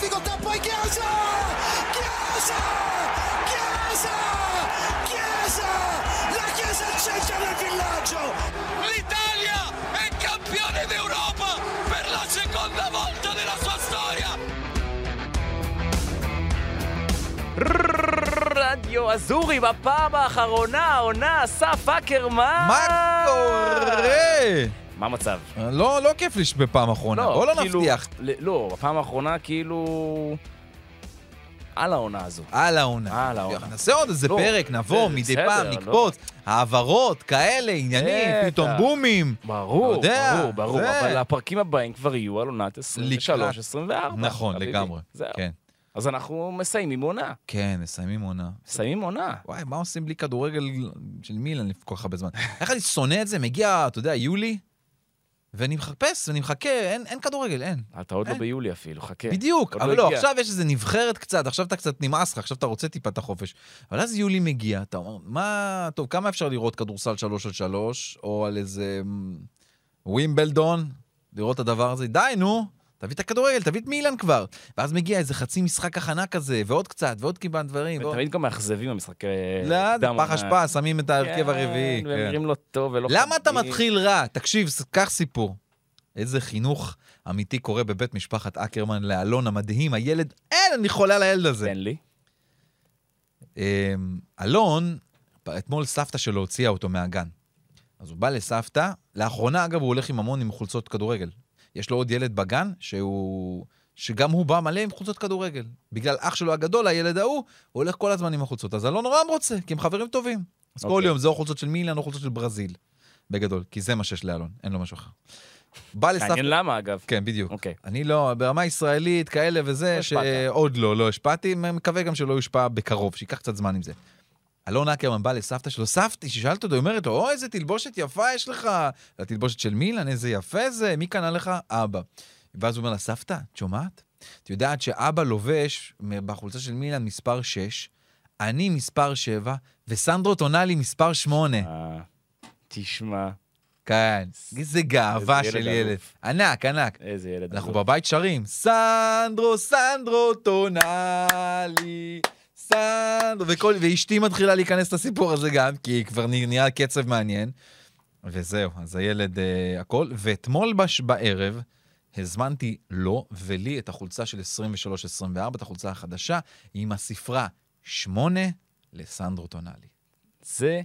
ספוג אותה פה, גיאזה! גיאזה! גיאזה! גיאזה! La Chiesa accetta del villaggio! L'Italia è campione d'Europa per la seconda volta nella sua storia! רדיו אזורי בפעם האחרונה, העונה, אסף אקרמן! מה קורה? מה המצב? לא, לא כיף לי בפעם האחרונה. בוא לא כאילו- נבטיח. לא, בפעם האחרונה כאילו... על העונה הזו. על העונה. על העונה. נעשה עוד איזה לא, פרק, נבוא, בסדר, מדי פעם, לא. נקפוץ. העברות, כאלה, עניינים. פתאום בומים. ברור, יודע, ברור, ברור, זה- אבל הפרקים הבאים כבר יהיו על עונת 23-24. נכון. לגמרי. זהו. כן. אז אנחנו מסיימים עונה. כן, מסיימים עונה. מסיימים עונה. וואי, מה עושים בלי כדורגל של מילן כל כך הרבה זמן? איך אני שונא את זה? מגיע, אתה יודע, יולי, ואני מחפש, ואני מחכה, אין, אין כדורגל, אין. אתה עוד לא אין. ביולי אפילו, חכה. בדיוק, אבל לא לא. עכשיו יש איזה נבחרת קצת, עכשיו אתה קצת נמאס לך, עכשיו אתה רוצה טיפה את החופש. אבל אז יולי מגיע, אתה אומר, מה, טוב, כמה אפשר לראות כדורסל שלוש על שלוש, או על איזה מ, ווימבלדון, לראות את הדבר הזה? די, נו, תביא את הכדורגל, תביא את מילן כבר. ואז מגיע איזה חצי משחק הכנה כזה, ועוד קצת, ועוד כמעט דברים. ותמיד גם מאכזבים המשחקי... לא, זה פח. אשפה, שמים את ההרכב כן, הרביעי. כן. ונראים לא טוב ולא למה אתה. מתחיל רע? תקשיב, קח סיפור. איזה חינוך אמיתי קורה בבית משפחת אקרמן לאלון המדהים, הילד, אין, אני חולה על הילד הזה. תן לי. אמ, אלון, אתמול סבתא שלו הוציאה אותו מהגן. אז הוא בא לסבתא, לאחרונה אגב הוא הולך עם המון עם חולצות כדורגל. יש לו עוד ילד בגן שהוא... שגם הוא בא מלא עם חולצות כדורגל. בגלל אח שלו הגדול, הילד ההוא, הוא הולך כל הזמן עם החולצות. אז אלון נורא רוצה, כי הם חברים טובים. אז כל אוקיי. יום זה או חולצות של מילן או חולצות של ברזיל. בגדול, כי זה מה שיש לאלון, אין לו משהו אחר. בא לסבתא... מעניין למה אגב. כן, בדיוק. אוקיי. אני לא, ברמה ישראלית, כאלה לא וזה, השפעת. שעוד לא, לא השפעתי, מקווה גם שלא יושפע בקרוב, שייקח קצת זמן עם זה. אלון אקרמן בא לסבתא שלו, סבתא, ששאלת אותו, היא אומרת לו, או, איזה תלבושת יפה יש לך. התלבושת של מילן, איזה יפה זה, מי קנה לך? אבא. ואז הוא אומר לה, סבתא, את שומעת? את יודעת שאבא לובש בחולצה של מילן מספר 6, אני מספר 7, וסנדרו טונאלי מספר 8. אה, תשמע, כן, איזה גאווה איזה ילד של ילד. אלוף. ענק, ענק. איזה ילד. אנחנו. בבית שרים, סנדרו, סנדרו, טונאלי, סנדרו, וכל, ואשתי מתחילה להיכנס לסיפור הזה גם, כי כבר נ- נהיה קצב מעניין. וזהו, אז הילד אה, הכל. ואתמול בש, בערב הזמנתי לו ולי את החולצה של 23-24, את החולצה החדשה, עם הספרה 8 לסנדרו טונאלי. זה,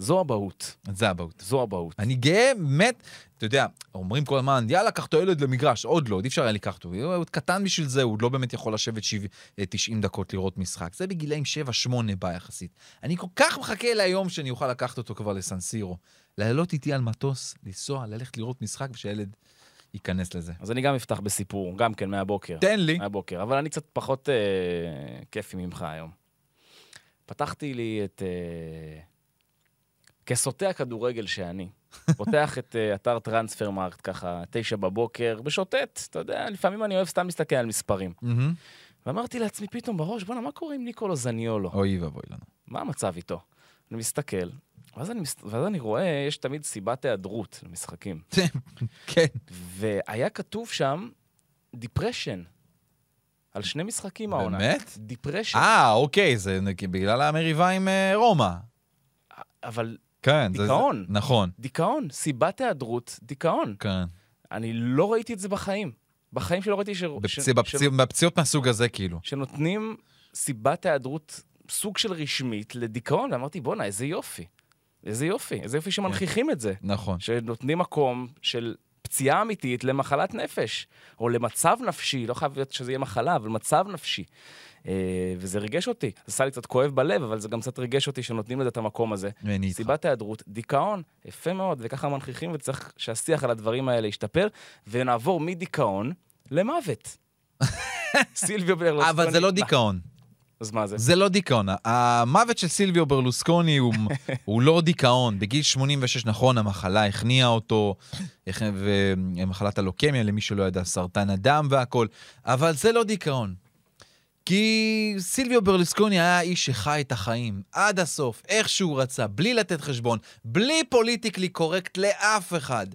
זו אבהות. זה אבהות. זו אבהות. אני גאה, באמת, אתה יודע, אומרים כל הזמן, יאללה, קח את הילד למגרש, עוד לא, עוד אי אפשר היה לקחת אותו, הוא עוד קטן בשביל זה, הוא לא באמת יכול לשבת שבע- אה, 90 דקות לראות משחק. זה בגילאים 7-8 בא יחסית. אני כל כך מחכה ליום שאני אוכל לקחת אותו כבר לסנסירו. לעלות איתי על מטוס, לנסוע, ללכת לראות משחק, ושהילד ייכנס לזה. אז אני גם אפתח בסיפור, גם כן מהבוקר. תן לי. מהבוקר, אבל אני קצת פחות אה, כיפי ממך היום. פתחתי לי את... אה, כסוטה הכדורגל שאני. פותח את אה, אתר Transfermarkt ככה, תשע בבוקר, משוטט, אתה יודע, לפעמים אני אוהב סתם להסתכל על מספרים. ואמרתי לעצמי פתאום בראש, בואנה, מה קורה עם ניקולו זניולו? אוי ואבוי לנו. מה המצב איתו? אני מסתכל, ואז אני, מס... ואז אני רואה, יש תמיד סיבת היעדרות למשחקים. כן. והיה כתוב שם, depression. על שני משחקים העונה. באמת? depression. אה, אוקיי, זה בגלל המריבה עם אה, רומא. אבל כן. זה- זה- דיכאון. נכון. דיכאון, סיבת היעדרות, דיכאון. כן. אני לא ראיתי את זה בחיים. בחיים שלא ראיתי ש... בפצי- ש... בפצי- בפציעות מהסוג הזה, כאילו. שנותנים סיבת היעדרות, סוג של רשמית, לדיכאון, ואמרתי, בואנה, איזה יופי. איזה יופי, איזה יופי שמנכיחים את זה. נכון. שנותנים מקום של פציעה אמיתית למחלת נפש, או למצב נפשי, לא חייב להיות שזה יהיה מחלה, אבל מצב נפשי. אה, וזה ריגש אותי. זה עשה לי קצת כואב בלב, אבל זה גם קצת ריגש אותי שנותנים לזה את המקום הזה. ואני. סיבת היעדרות, דיכאון, יפה מאוד, וככה מנכיחים, וצריך שהשיח על הדברים האלה ישתפר, ונעבור מדיכאון למוות. סילביו ברלוסקוני... אבל זה לא דיכאון. אז מה זה? זה לא דיכאון. המוות של סילביו ברלוסקוני הוא, הוא לא דיכאון. בגיל 86, נכון, המחלה הכניעה אותו, ומחלת הלוקמיה, למי שלא ידע, סרטן הדם והכל, אבל זה לא דיכאון. כי סילביו ברלוסקוני היה איש שחי את החיים עד הסוף, איך שהוא רצה, בלי לתת חשבון, בלי פוליטיקלי קורקט לאף אחד.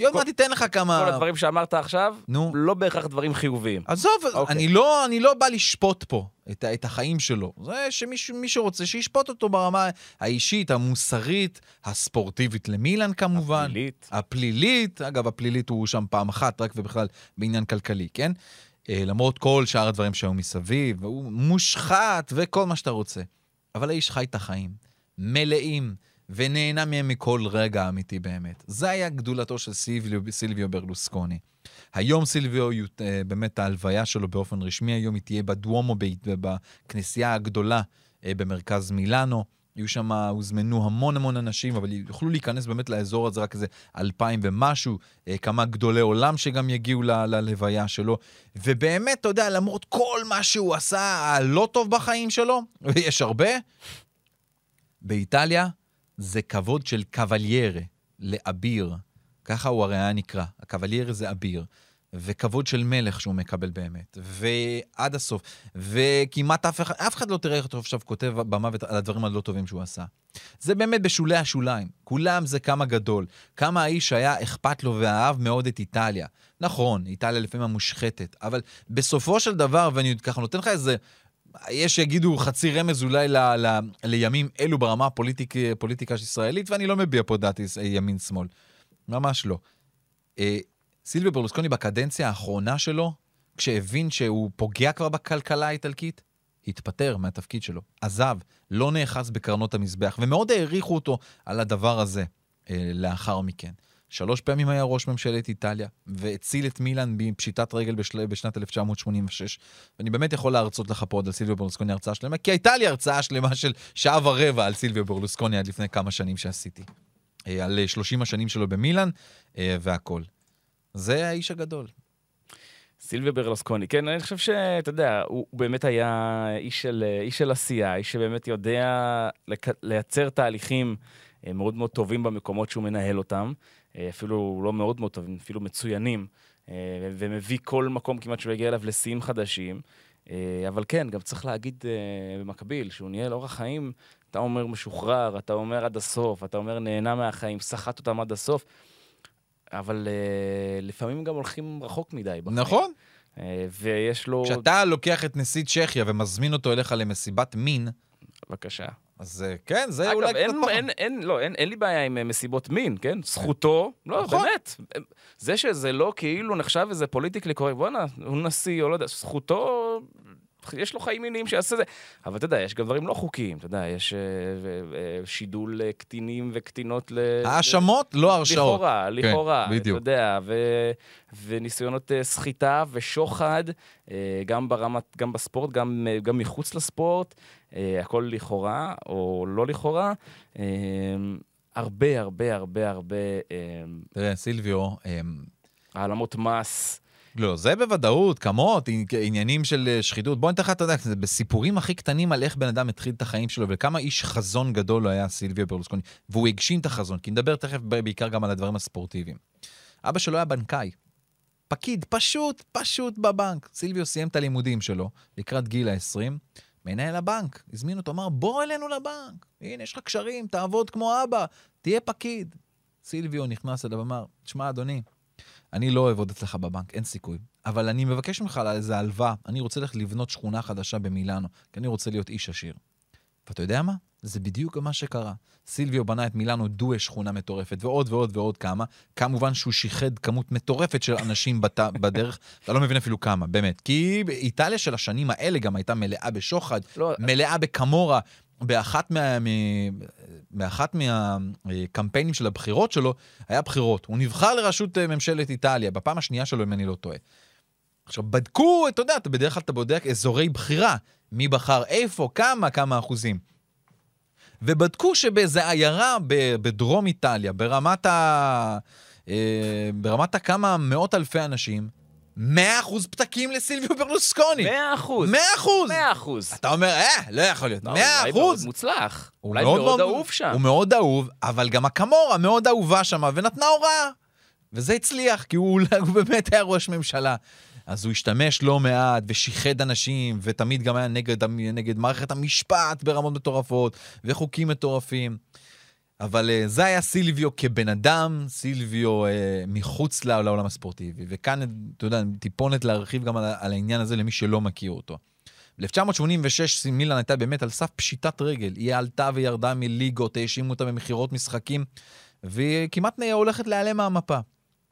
כל- מעט תיתן לך כל כמה... הדברים שאמרת עכשיו, נו. לא בהכרח דברים חיוביים. עזוב, אוקיי. אני, לא, אני לא בא לשפוט פה את, את החיים שלו. זה שמישהו מי שרוצה, שישפוט אותו ברמה האישית, המוסרית, הספורטיבית למילן כמובן. פלילית. הפלילית, אגב, הפלילית הוא שם פעם אחת, רק ובכלל בעניין כלכלי, כן? אה, למרות כל שאר הדברים שהיו מסביב, הוא מושחת וכל מה שאתה רוצה. אבל האיש חי את החיים, מלאים, ונהנה מהם מכל רגע אמיתי באמת. זה היה גדולתו של סילביו, סילביו ברלוסקוני. היום סילביו, אה, באמת ההלוויה שלו באופן רשמי היום, היא תהיה בדואומו, ב- בכנסייה הגדולה אה, במרכז מילאנו. יהיו שם, הוזמנו המון המון אנשים, אבל יוכלו להיכנס באמת לאזור הזה רק איזה אלפיים ומשהו, אה, כמה גדולי עולם שגם יגיעו ל- ללוויה שלו. ובאמת, אתה יודע, למרות כל מה שהוא עשה הלא טוב בחיים שלו, ויש הרבה, באיטליה זה כבוד של קבליירה, לאביר. ככה הוא הרי היה נקרא. הקבליירה זה אביר. וכבוד של מלך שהוא מקבל באמת. ועד הסוף. וכמעט אף אחד, אף אחד לא תראה אותו עכשיו כותב במוות על הדברים הלא טובים שהוא עשה. זה באמת בשולי השוליים. כולם זה כמה גדול. כמה האיש היה אכפת לו ואהב מאוד את איטליה. נכון, איטליה לפעמים המושחתת, אבל בסופו של דבר, ואני ככה נותן לך איזה... יש שיגידו חצי רמז אולי ל, ל, לימים אלו ברמה הפוליטיק, פוליטיקה הישראלית, ואני לא מביע פה דעתי ימין-שמאל. ממש לא. אה, סילביו ברלוסקוני בקדנציה האחרונה שלו, כשהבין שהוא פוגע כבר בכלכלה האיטלקית, התפטר מהתפקיד שלו, עזב, לא נאחז בקרנות המזבח, ומאוד העריכו אותו על הדבר הזה אה, לאחר מכן. שלוש פעמים היה ראש ממשלת איטליה, והציל את מילאן מפשיטת רגל בשל... בשנת 1986. ואני באמת יכול להרצות לך פה עוד על סילביו ברלוסקוני הרצאה שלמה, כי הייתה לי הרצאה שלמה של שעה ורבע על סילביו ברלוסקוני עד לפני כמה שנים שעשיתי. אה, על אה, 30 השנים שלו במילאן אה, והכול. זה האיש הגדול. סילביה ברלוסקוני, כן, אני חושב שאתה יודע, הוא, באמת היה איש של, איש של עשייה, איש שבאמת יודע לק, לייצר תהליכים אה, מאוד מאוד טובים במקומות שהוא מנהל אותם, אה, אפילו לא מאוד מאוד טובים, אפילו מצוינים, אה, ומביא כל מקום כמעט שהוא יגיע אליו לשיאים חדשים. אבל כן, גם צריך להגיד במקביל, שהוא ניהל אורח חיים, אתה אומר משוחרר, אתה אומר עד הסוף, אתה אומר נהנה מהחיים, סחט אותם עד הסוף. אבל uh, לפעמים גם הולכים רחוק מדי. בחיים. נכון. Uh, ויש לו... כשאתה לוקח את נשיא צ'כיה ומזמין אותו אליך למסיבת מין, בבקשה. אז אה, כן, זה אולי אגב, אין, קצת פחות. אין, אין, לא, אין, אין לי בעיה עם מסיבות מין, כן? זכותו, לא, נכון. באמת. זה שזה לא כאילו נחשב איזה פוליטיקלי קורקט, בואנה, הוא נשיא, או לא יודע, זכותו, יש לו חיים מיניים שיעשה זה. אבל אתה יודע, יש גם דברים לא חוקיים, אתה יודע, יש אה, ו- שידול אה, קטינים וקטינות ל... האשמות, לא הרשעות. לכאורה, לכאורה, בדיוק. אתה יודע, ו, וניסיונות אה, סחיטה ושוחד, אה, גם ברמת, גם בספורט, גם, אה, גם מחוץ לספורט, אה, הכל לכאורה, או לא לכאורה. אה, הרבה, הרבה, הרבה, הרבה אה, תראה, סילביו, העלמות מס. לא, זה בוודאות, כמות, עניינים של אה, שחיתות. בוא ניתן לך, אתה יודע, בסיפורים הכי קטנים על איך בן אדם התחיל את החיים שלו, וכמה איש חזון גדול לא היה סילביו ברלוסקוני, והוא הגשים את החזון, כי נדבר תכף בעיקר גם על הדברים הספורטיביים. אבא שלו היה בנקאי. פקיד, פשוט, פשוט בבנק. סילביו סיים את הלימודים שלו, לקראת גיל ה-20, מנהל הבנק, הזמין אותו, אמר, בוא אלינו לבנק, הנה, יש לך קשרים, תעבוד כמו אבא, תהיה פקיד. סילביו נכנס אליו ואמר, תשמע, אדוני, אני לא אעבוד אצלך בבנק, אין סיכוי. אבל אני מבקש ממך על איזה הלוואה, אני רוצה ללכת לבנות שכונה חדשה במילאנו, כי אני רוצה להיות איש עשיר. ואתה יודע מה? זה בדיוק מה שקרה. סילביו בנה את מילאנו דואה שכונה מטורפת, ועוד ועוד ועוד כמה. כמובן שהוא שיחד כמות מטורפת של אנשים בת... בדרך, אתה לא מבין אפילו כמה, באמת. כי איטליה של השנים האלה גם הייתה מלאה בשוחד, לא, מלאה בקמורה. באחת מה... מ- באחת מהקמפיינים של הבחירות שלו, היה בחירות. הוא נבחר לראשות אה, ממשלת איטליה, בפעם השנייה שלו, אם אני לא טועה. עכשיו, בדקו, אתה יודע, אתה בדרך כלל אתה בודק אזורי בחירה, מי בחר איפה, כמה, כמה אחוזים. ובדקו שבאיזה עיירה בדרום איטליה, ברמת ה... אה, ברמת הכמה מאות אלפי אנשים, 100% פתקים לסילביו ברלוסקוני. מאה אחוז. 100%! מאה אחוז. אתה אומר, אה, לא יכול להיות, לא, 100 אולי מאוד. מוצלח. אולי מאוד אהוב שם. הוא מאוד אהוב, אבל גם הקמורה מאוד אהובה שם, ונתנה הוראה. וזה הצליח, כי הוא, הוא באמת היה ראש ממשלה. אז הוא השתמש לא מעט, ושיחד אנשים, ותמיד גם היה נגד, נגד מערכת המשפט ברמות מטורפות, וחוקים מטורפים. אבל אה, זה היה סילביו כבן אדם, סילביו אה, מחוץ לעולם הספורטיבי. וכאן, אתה יודע, טיפונת להרחיב גם על, על העניין הזה למי שלא מכיר אותו. ב-1986 מילאן הייתה באמת על סף פשיטת רגל. היא עלתה וירדה מליגות, האשימו אותה במכירות משחקים, והיא כמעט הולכת להיעלם מהמפה.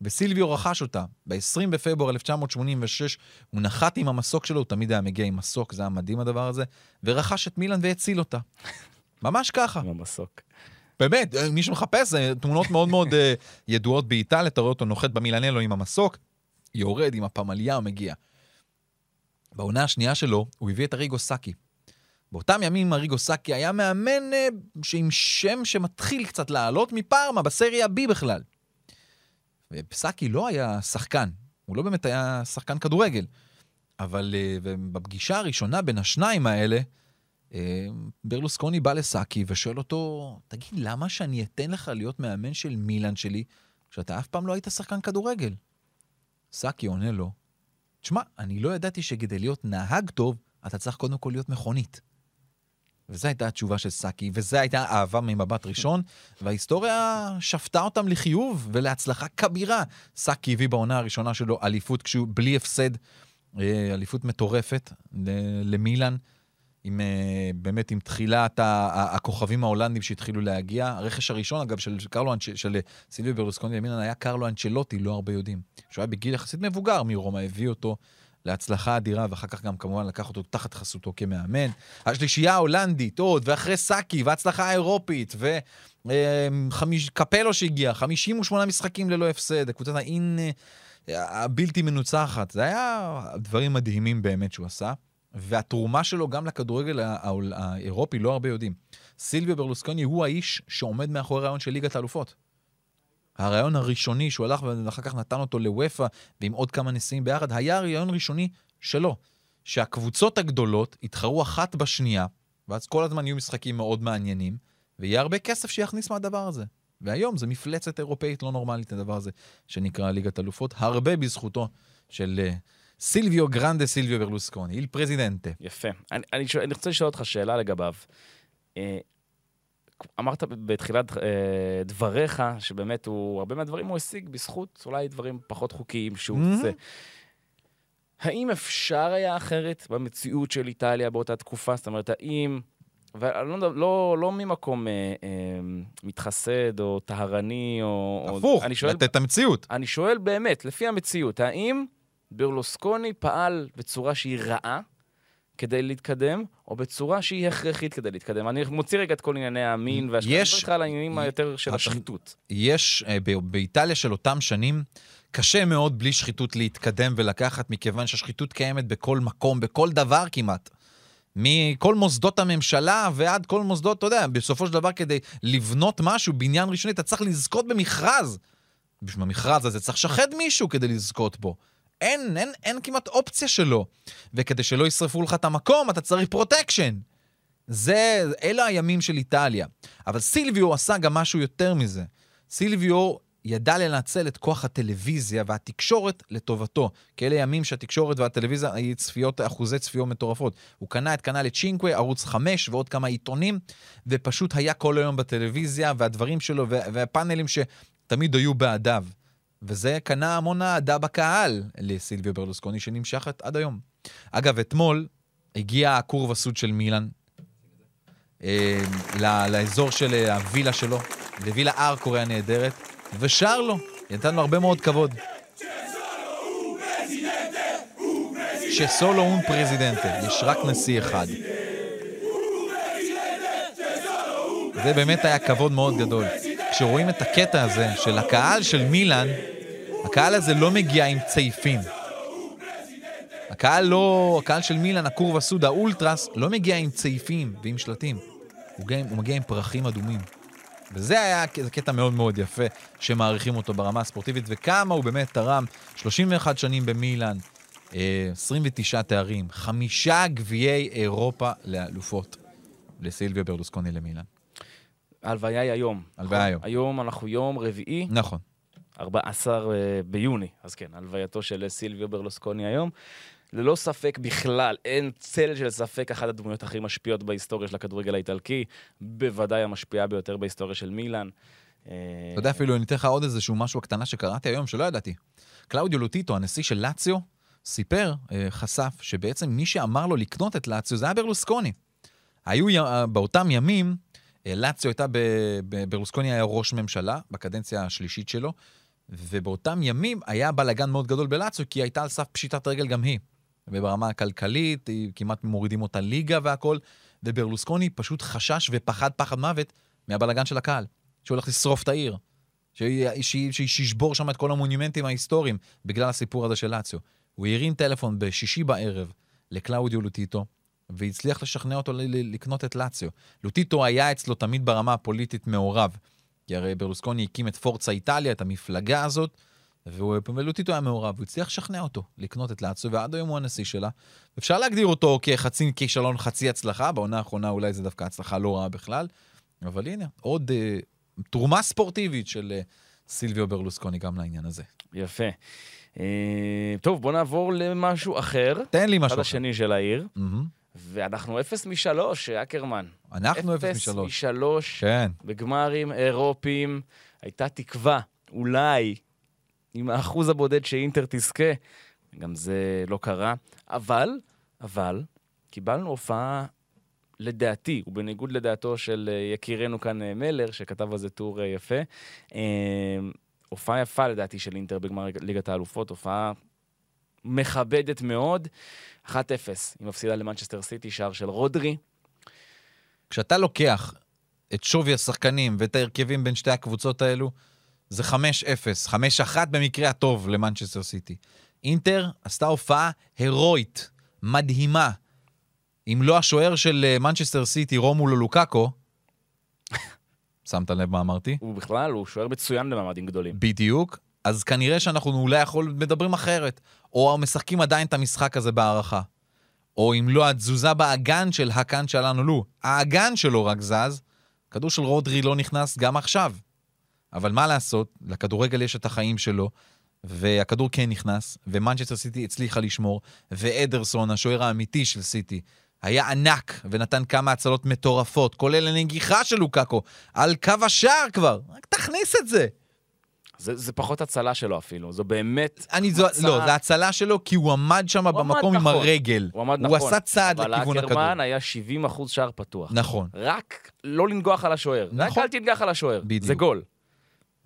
וסילביו רכש אותה. ב-20 בפברואר 1986 הוא נחת עם המסוק שלו, הוא תמיד היה מגיע עם מסוק, זה היה מדהים הדבר הזה, ורכש את מילאן והציל אותה. ממש ככה. עם המסוק. באמת, אה, מי שמחפש, זה תמונות מאוד מאוד אה, ידועות באיטליה, אתה רואה אותו נוחת במילנלו עם המסוק, יורד עם הפמליה, הוא מגיע. בעונה השנייה שלו, הוא הביא את אריגו סאקי. באותם ימים אריגו סאקי היה מאמן אה, שעם שם שמתחיל קצת לעלות מפארמה, בסריה B בכלל. וסאקי לא היה שחקן, הוא לא באמת היה שחקן כדורגל. אבל אה, בפגישה הראשונה בין השניים האלה, אה, ברלוסקוני בא לסאקי ושואל אותו, תגיד, למה שאני אתן לך להיות מאמן של מילאן שלי, כשאתה אף פעם לא היית שחקן כדורגל? סאקי עונה לו, תשמע, אני לא ידעתי שכדי להיות נהג טוב, אתה צריך קודם כל להיות מכונית. וזו הייתה התשובה של סאקי, וזו הייתה אהבה ממבט ראשון, וההיסטוריה שפטה אותם לחיוב ולהצלחה כבירה. סאקי הביא בעונה הראשונה שלו אליפות כשהוא בלי הפסד, אה, אליפות מטורפת למילאן. עם, אה, באמת עם תחילת הכוכבים ההולנדים שהתחילו להגיע. הרכש הראשון, אגב, של אנצ'... של סילביו ברלוסקוני למילן היה קרלו אנצ'לוטי, לא הרבה יודעים. שהוא היה בגיל יחסית מבוגר מרומא, הביא אותו להצלחה אדירה, ואחר כך גם כמובן לקח אותו תחת חסותו כמאמן. השלישייה ההולנדית, עוד, ואחרי סאקי, והצלחה האירופית, וקפלו שהגיע, 58 משחקים ללא הפסד, קבוצת האין אה, הבלתי מנוצחת. זה היה דברים מדהימים באמת שהוא עשה. והתרומה שלו גם לכדורגל האירופי לא הרבה יודעים. סילביו ברלוסקוני הוא האיש שעומד מאחורי הרעיון של ליגת האלופות. הרעיון הראשוני שהוא הלך ואחר כך נתן אותו לוופא ועם עוד כמה נשיאים ביחד, היה רעיון ראשוני שלו. שהקבוצות הגדולות יתחרו אחת בשנייה, ואז כל הזמן יהיו משחקים מאוד מעניינים, ויהיה הרבה כסף שיכניס מהדבר הזה. והיום זה מפלצת אירופאית לא נורמלית, הדבר הזה, שנקרא ליגת אלופות, הרבה בזכותו של אה, סילביו גרנדה סילביו ברלוסקוני, איל פרזידנטה. יפה. אני, אני, שואל, אני רוצה לשאול אותך שאלה לגביו. אה, אמרת בתחילת אה, דבריך, שבאמת הוא, הרבה מהדברים הוא השיג בזכות אולי דברים פחות חוקיים שהוא מהמם. עושה. האם אפשר היה אחרת במציאות של איטליה באותה תקופה? זאת אומרת, האם... ואני לא, לא, לא ממקום אה, אה, מתחסד או טהרני, או... הפוך, לתת את המציאות. אני שואל באמת, לפי המציאות, האם ברלוסקוני פעל בצורה שהיא רעה כדי להתקדם, או בצורה שהיא הכרחית כדי להתקדם? אני מוציא רגע את כל ענייני המין והשחיתות, יש- על העניינים היותר של השחיתות. יש, אה, באיטליה של אותם שנים, קשה מאוד בלי שחיתות להתקדם ולקחת, מכיוון שהשחיתות קיימת בכל מקום, בכל דבר כמעט. מכל מוסדות הממשלה ועד כל מוסדות, אתה יודע, בסופו של דבר כדי לבנות משהו, בניין ראשוני, אתה צריך לזכות במכרז. בשביל המכרז הזה צריך לשחד מישהו כדי לזכות בו. אין, אין, אין כמעט אופציה שלא. וכדי שלא ישרפו לך את המקום, אתה צריך פרוטקשן. זה, אלה הימים של איטליה. אבל סילביו עשה גם משהו יותר מזה. סילביו ידע לנצל את כוח הטלוויזיה והתקשורת לטובתו. כי אלה ימים שהתקשורת והטלוויזיה היו צפיות, אחוזי צפיות מטורפות. הוא קנה את קנל צ'ינקווה, ערוץ 5 ועוד כמה עיתונים, ופשוט היה כל היום בטלוויזיה, והדברים שלו וה- והפאנלים שתמיד היו בעדיו. וזה קנה המון אהדה בקהל לסילביו ברלוסקוני, שנמשכת עד היום. אגב, אתמול הגיע הכור וסוד של מילאן אה, ל- לאזור של אה, הווילה שלו, לווילה ארקורי הנהדרת, ושר לו, נתן לו הרבה מאוד כבוד. שסולו און פרזידנטה, יש רק נשיא אחד. זה באמת היה כבוד מאוד גדול. כשרואים את הקטע הזה של הקהל של מילאן, הקהל הזה לא מגיע עם צעיפים. הקהל לא, הקהל של מילאן, הכור וסוד, האולטרס, לא מגיע עם צעיפים ועם שלטים. הוא, מגיע, הוא מגיע עם פרחים אדומים. וזה היה זה קטע מאוד מאוד יפה, שמעריכים אותו ברמה הספורטיבית, וכמה הוא באמת תרם 31 שנים במילאן, אה, 29 תארים, חמישה גביעי אירופה לאלופות לסילביה ברלוסקוני למילאן. ההלוויה היא היום. הלוויה היום. היום אנחנו יום רביעי, נכון. 14 אה, ביוני, אז כן, הלווייתו של סילביו ברלוסקוני היום. ללא ספק בכלל, אין צל של ספק, אחת הדמויות הכי משפיעות בהיסטוריה של הכדורגל האיטלקי, בוודאי המשפיעה ביותר בהיסטוריה של מילאן. אה, אתה יודע, אפילו אני אתן לך עוד איזשהו משהו הקטנה שקראתי היום שלא ידעתי. קלאודיו לוטיטו, הנשיא של לאציו, סיפר, אה, חשף, שבעצם מי שאמר לו לקנות את לאציו זה היה ברלוסקוני. היו באותם ימים, לאציו הייתה, ברלוסקוני היה ראש ממשלה בקדנציה השלישית שלו, ובאותם ימים היה בלאגן מאוד גדול בלאציו, כי היא הייתה על סף פשיטת רגל גם היא. וברמה הכלכלית, היא כמעט מורידים אותה ליגה והכל, וברלוסקוני פשוט חשש ופחד פחד מוות מהבלאגן של הקהל, שהוא הולך לשרוף את העיר. שישבור שם את כל המונומנטים ההיסטוריים בגלל הסיפור הזה של לאציו. הוא הרים טלפון בשישי בערב לקלאודיו לוטיטו, והצליח לשכנע אותו לקנות את לאציו. לוטיטו היה אצלו תמיד ברמה הפוליטית מעורב, כי הרי ברלוסקוני הקים את פורצה איטליה, את המפלגה הזאת, והוא- ולוטיטו היה מעורב, הוא הצליח לשכנע אותו לקנות את לאציו, ועד היום הוא הנשיא שלה. אפשר להגדיר אותו כחצי כישלון, חצי הצלחה, בעונה האחרונה אולי זה דווקא הצלחה לא רעה בכלל, אבל הנה, עוד אה, תרומה ספורטיבית של אה, סילביו ברלוסקוני גם לעניין הזה. יפה. אה, טוב, בוא נעבור למשהו אחר, תן לי הצד משהו אחר. השני של העיר, מהמם. ואנחנו אפס משלוש, אקרמן. אנחנו אפס אפס משלוש. משלוש כן. בגמרים אירופיים. הייתה תקווה, אולי, עם האחוז הבודד שאינטר תזכה, גם זה לא קרה, אבל, אבל, קיבלנו הופעה, לדעתי, ובניגוד לדעתו של אה, יקירנו כאן אה, מלר, שכתב על זה טור אה, יפה, אה, הופעה יפה לדעתי של אינטר בגמר ליגת האלופות, הופעה מכבדת מאוד. 1-0, היא מפסידה למנצ'סטר סיטי, שער של רודרי. כשאתה לוקח את שווי השחקנים ואת ההרכבים בין שתי הקבוצות האלו, זה 5-0, 5-1 במקרה הטוב למנצ'סטר סיטי. אינטר עשתה הופעה הירואית, מדהימה. אם לא השוער של אה, מנצ'סטר סיטי, רומולו לוקאקו, שמת לב מה אמרתי? הוא בכלל, הוא שוער מצוין במעמדים גדולים. בדיוק. אז כנראה שאנחנו אולי יכול מדברים אחרת. או משחקים עדיין את המשחק הזה בהערכה. או אם לא, התזוזה באגן של הקאן שלנו, לו. האגן שלו רק זז, כדור של רודרי לא נכנס גם עכשיו. אבל מה לעשות, לכדורגל יש את החיים שלו, והכדור כן נכנס, ומנצ'סטר סיטי הצליחה לשמור, ואדרסון, השוער האמיתי של סיטי, היה ענק ונתן כמה הצלות מטורפות, כולל הנגיחה של לוקאקו, על קו השער כבר. רק תכניס את זה. זה, זה פחות הצלה שלו אפילו, זו באמת... אני זו, הצעה- לא, זה הצלה שלו כי הוא עמד שם הוא עמד במקום עם נכון. הרגל. הוא עמד הוא נכון. עשה צעד לכיוון אבל הכדור. אקרמן היה 70 אחוז שער פתוח. נכון. רק לא לנגוח על השוער. רק נכון. אל תנגח על השוער. בדיוק. זה גול.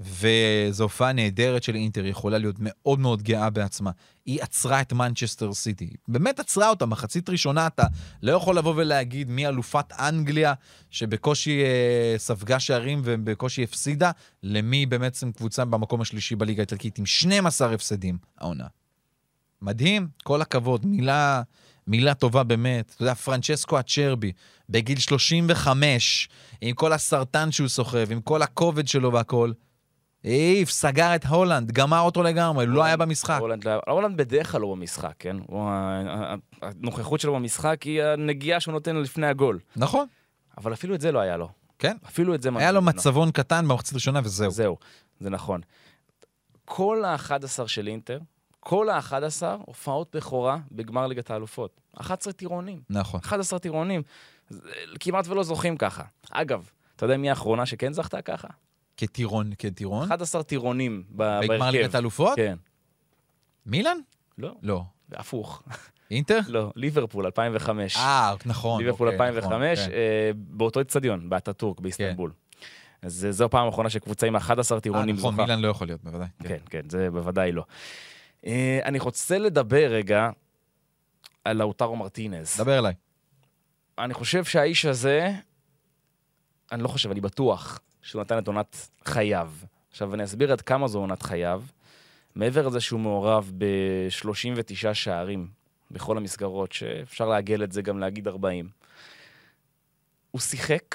וזו הופעה נהדרת של אינטר, היא יכולה להיות מאוד מאוד גאה בעצמה. היא עצרה את מנצ'סטר סיטי. באמת עצרה אותה, מחצית ראשונה אתה לא יכול לבוא ולהגיד מי אלופת אנגליה, שבקושי אה, ספגה שערים ובקושי הפסידה, למי בעצם קבוצה במקום השלישי בליגה האיטלקית עם 12 הפסדים העונה. מדהים, כל הכבוד, מילה, מילה טובה באמת. אתה יודע, פרנצ'סקו אצ'רבי, בגיל 35, עם כל הסרטן שהוא סוחב, עם כל הכובד שלו והכל, העיף, סגר את הולנד, גמר אותו לגמרי, הוא לא היה במשחק. הולנד, לא- הולנד בדרך כלל לא במשחק, כן? הוא, הנוכחות שלו במשחק היא הנגיעה שהוא נותן לפני הגול. נכון, אבל אפילו את זה לא היה לו. כן. אפילו את זה... היה לו. מצבון קטן במחצית ראשונה וזהו. זהו, זה נכון. כל ה-11 של אינטר, כל ה-11 הופעות בכורה בגמר ליגת האלופות. 11 טירונים. נכון. 11 טירונים. כמעט ולא זוכים ככה. אגב, אתה יודע מי האחרונה שכן זכתה ככה? כטירון, כטירון. 11 טירונים בהרכב. בגמר ליגת האלופות? כן. מילאן? לא, לא. הפוך. אינטר? לא, ליברפול 2005. אה, נכון. ליברפול אוקיי, 2005, נכון, כן. אה, באותו אצטדיון, באטאטורק, באיסטנבול. אז אה, זו הפעם האחרונה שקבוצה עם 11 אה, טירונים נכון, זוכה. מילאן לא יכול להיות, בוודאי. כן, כן, זה בוודאי לא. אה, אני רוצה לדבר רגע על לאוטרו מרטינז. דבר אליי. אני חושב שהאיש הזה, אני לא חושב, אני בטוח שהוא נתן את עונת חייו. עכשיו, אני אסביר עד כמה זו עונת חייו. מעבר לזה שהוא מעורב ב-39 שערים בכל המסגרות, שאפשר לעגל את זה גם להגיד 40. הוא שיחק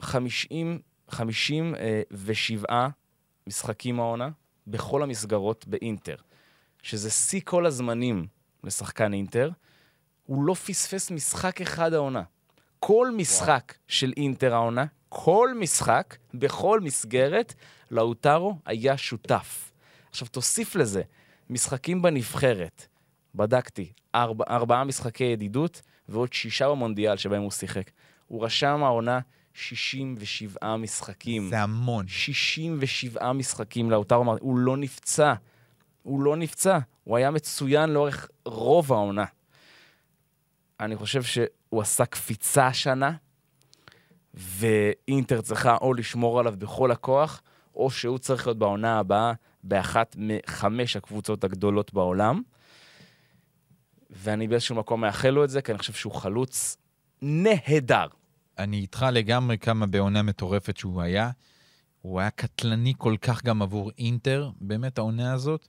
50, 57 משחקים העונה בכל המסגרות באינטר, שזה שיא כל הזמנים לשחקן אינטר. הוא לא פספס משחק אחד העונה. כל משחק של אינטר העונה, כל משחק, בכל מסגרת, לאוטרו היה שותף. עכשיו, תוסיף לזה משחקים בנבחרת, בדקתי, ארבע, ארבעה משחקי ידידות ועוד שישה במונדיאל שבהם הוא שיחק. הוא רשם העונה 67 משחקים. זה המון. 67 משחקים לאוטרו. הוא לא נפצע. הוא לא נפצע. הוא היה מצוין לאורך רוב העונה. אני חושב שהוא עשה קפיצה השנה, ואינטר צריכה או לשמור עליו בכל הכוח, או שהוא צריך להיות בעונה הבאה באחת מחמש הקבוצות הגדולות בעולם. ואני באיזשהו מקום מאחל לו את זה, כי אני חושב שהוא חלוץ נהדר. אני איתך לגמרי כמה בעונה מטורפת שהוא היה. הוא היה קטלני כל כך גם עבור אינטר, באמת העונה הזאת.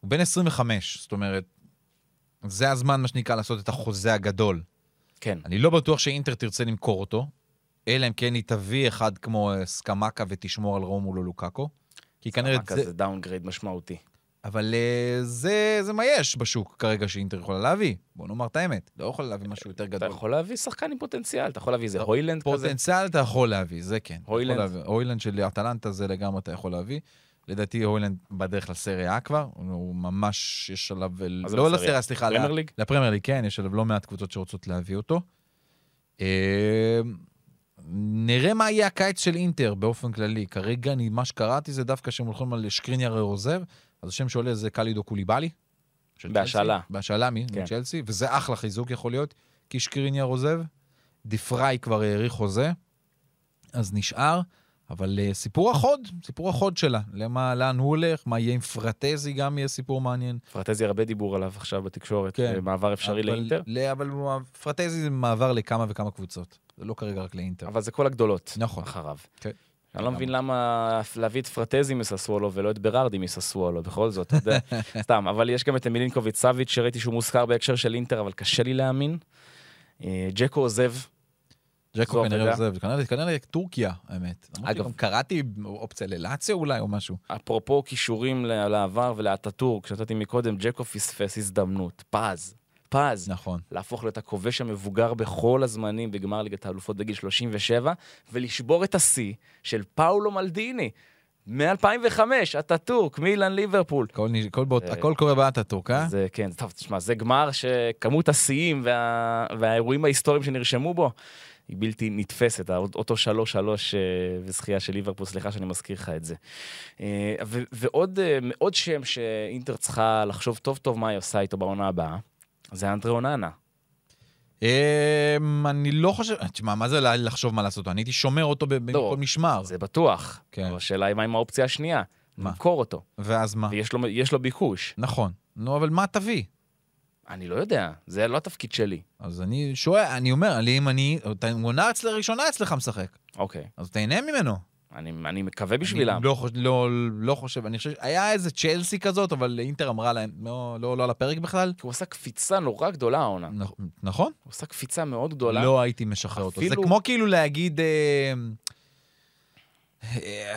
הוא בן 25, זאת אומרת, זה הזמן, מה שנקרא, לעשות את החוזה הגדול. כן. אני לא בטוח שאינטר תרצה למכור אותו, אלא אם כן היא תביא אחד כמו אה, סקמקה ותשמור על רומולו לוקאקו. כי כנראה... זה... זה downgrade משמעותי. אבל uh, זה, זה מה יש בשוק כרגע שאינטר יכולה להביא. בוא נאמר את האמת. לא יכולה להביא משהו יותר אתה גדול. יכול להביא שחקן עם פוטנציאל, אתה יכול להביא איזה הוילנד כזה. פוטנציאל אתה יכול להביא, זה כן. אתה יכול הוילנד. הוילנד של אטלנטה זה לגמרי אתה יכול להביא. לדעתי הוילנד בדרך לסריה כבר, הוא ממש, יש עליו, לא לסריה? סליחה? לפרמייר ליג, כן, יש עליו לא מעט קבוצות שרוצות להביא אותו. אה, נראה מה יהיה הקיץ של אינטר באופן כללי. כרגע, אני, מה שקראתי זה דווקא שהם הולכים על שקריניאר עוזב, אז השם שעולה זה קלידו קוליבאלי. בהשאלה. בהשאלה כן. מצ'לסי, וזה אחלה חיזוק יכול להיות, כי שקריניאר עוזב. דיפראי כבר האריך חוזה, אז נשאר. אבל uh, סיפור החוד, סיפור החוד שלה. למה, לאן הוא הולך, מה יהיה עם פרטזי גם יהיה סיפור מעניין. פרטזי הרבה דיבור עליו עכשיו בתקשורת, כן. כן. מעבר אפשרי אבל- לאינטר, ל- אבל פרטזי זה מעבר לכמה וכמה קבוצות. זה לא כרגע רק לאינטר. אבל זה כל הגדולות נכון. אחריו. כן. אני לא מבין למה להביא את פרטזי מססוולו ולא את ברארדי מססוולו, בכל זאת, אתה יודע, סתם. אבל יש גם את מילינקוביץ' סאביץ', שראיתי שהוא מוזכר בהקשר של אינטר, אבל קשה לי להאמין. אה, ג'קו עוזב, ג'קו כנראה. עוזב, כנראה טורקיה, האמת. אגב- קראתי אופציה ללאציו אולי או משהו. אפרופו קישורים לעבר ולאטאטורק, שנתתי מקודם, ג'קו פספס הזדמנות, פז, פז, נכון. להפוך להיות הכובש המבוגר בכל הזמנים בגמר ליגת האלופות בגיל 37, ולשבור את השיא של פאולו מלדיני. מ-2005, אטאטורק, מילאן, ליברפול. הכל נ- הכל באות- אה, הכל קורה באטאטורק, אה? זה, כן, טוב, תשמע, זה גמר שכמות השיאים וה... והאירועים ההיסטוריים שנרשמו בו היא בלתי נתפסת, אותו 3-3 אה, וזכייה של ליברפול, סליחה שאני מזכיר לך את זה. אה, ו- ועוד אה, עוד שם שאינטר צריכה לחשוב טוב טוב מה היא עושה איתו בעונה הבאה, זה אנדרי אוננה. אמ, אני לא חושב, תשמע, מה זה לחשוב מה לעשות? אני הייתי שומר אותו בכל משמר. זה בטוח. כן. אבל השאלה היא מה עם האופציה השנייה? מה? למכור אותו. ואז מה? ויש לו, יש לו ביקוש. נכון. נו, אבל מה תביא? אני לא יודע, זה לא התפקיד שלי. אז אני שואל, אני אומר, אני, אם אני, עונה אצל ראשונה אצלך משחק, אוקיי, אז תהנה ממנו. אני, אני מקווה בשבילם. אני לא, חוש- לא, לא חושב, אני חושב, היה איזה צ'לסי כזאת, אבל אינטר אמרה להם, לא, לא, לא על הפרק בכלל. כי הוא עשה קפיצה נורא גדולה העונה. נכ- נכון? הוא עשה קפיצה מאוד גדולה. לא הייתי משחרר אותו. זה אפילו- כמו כאילו להגיד, אה,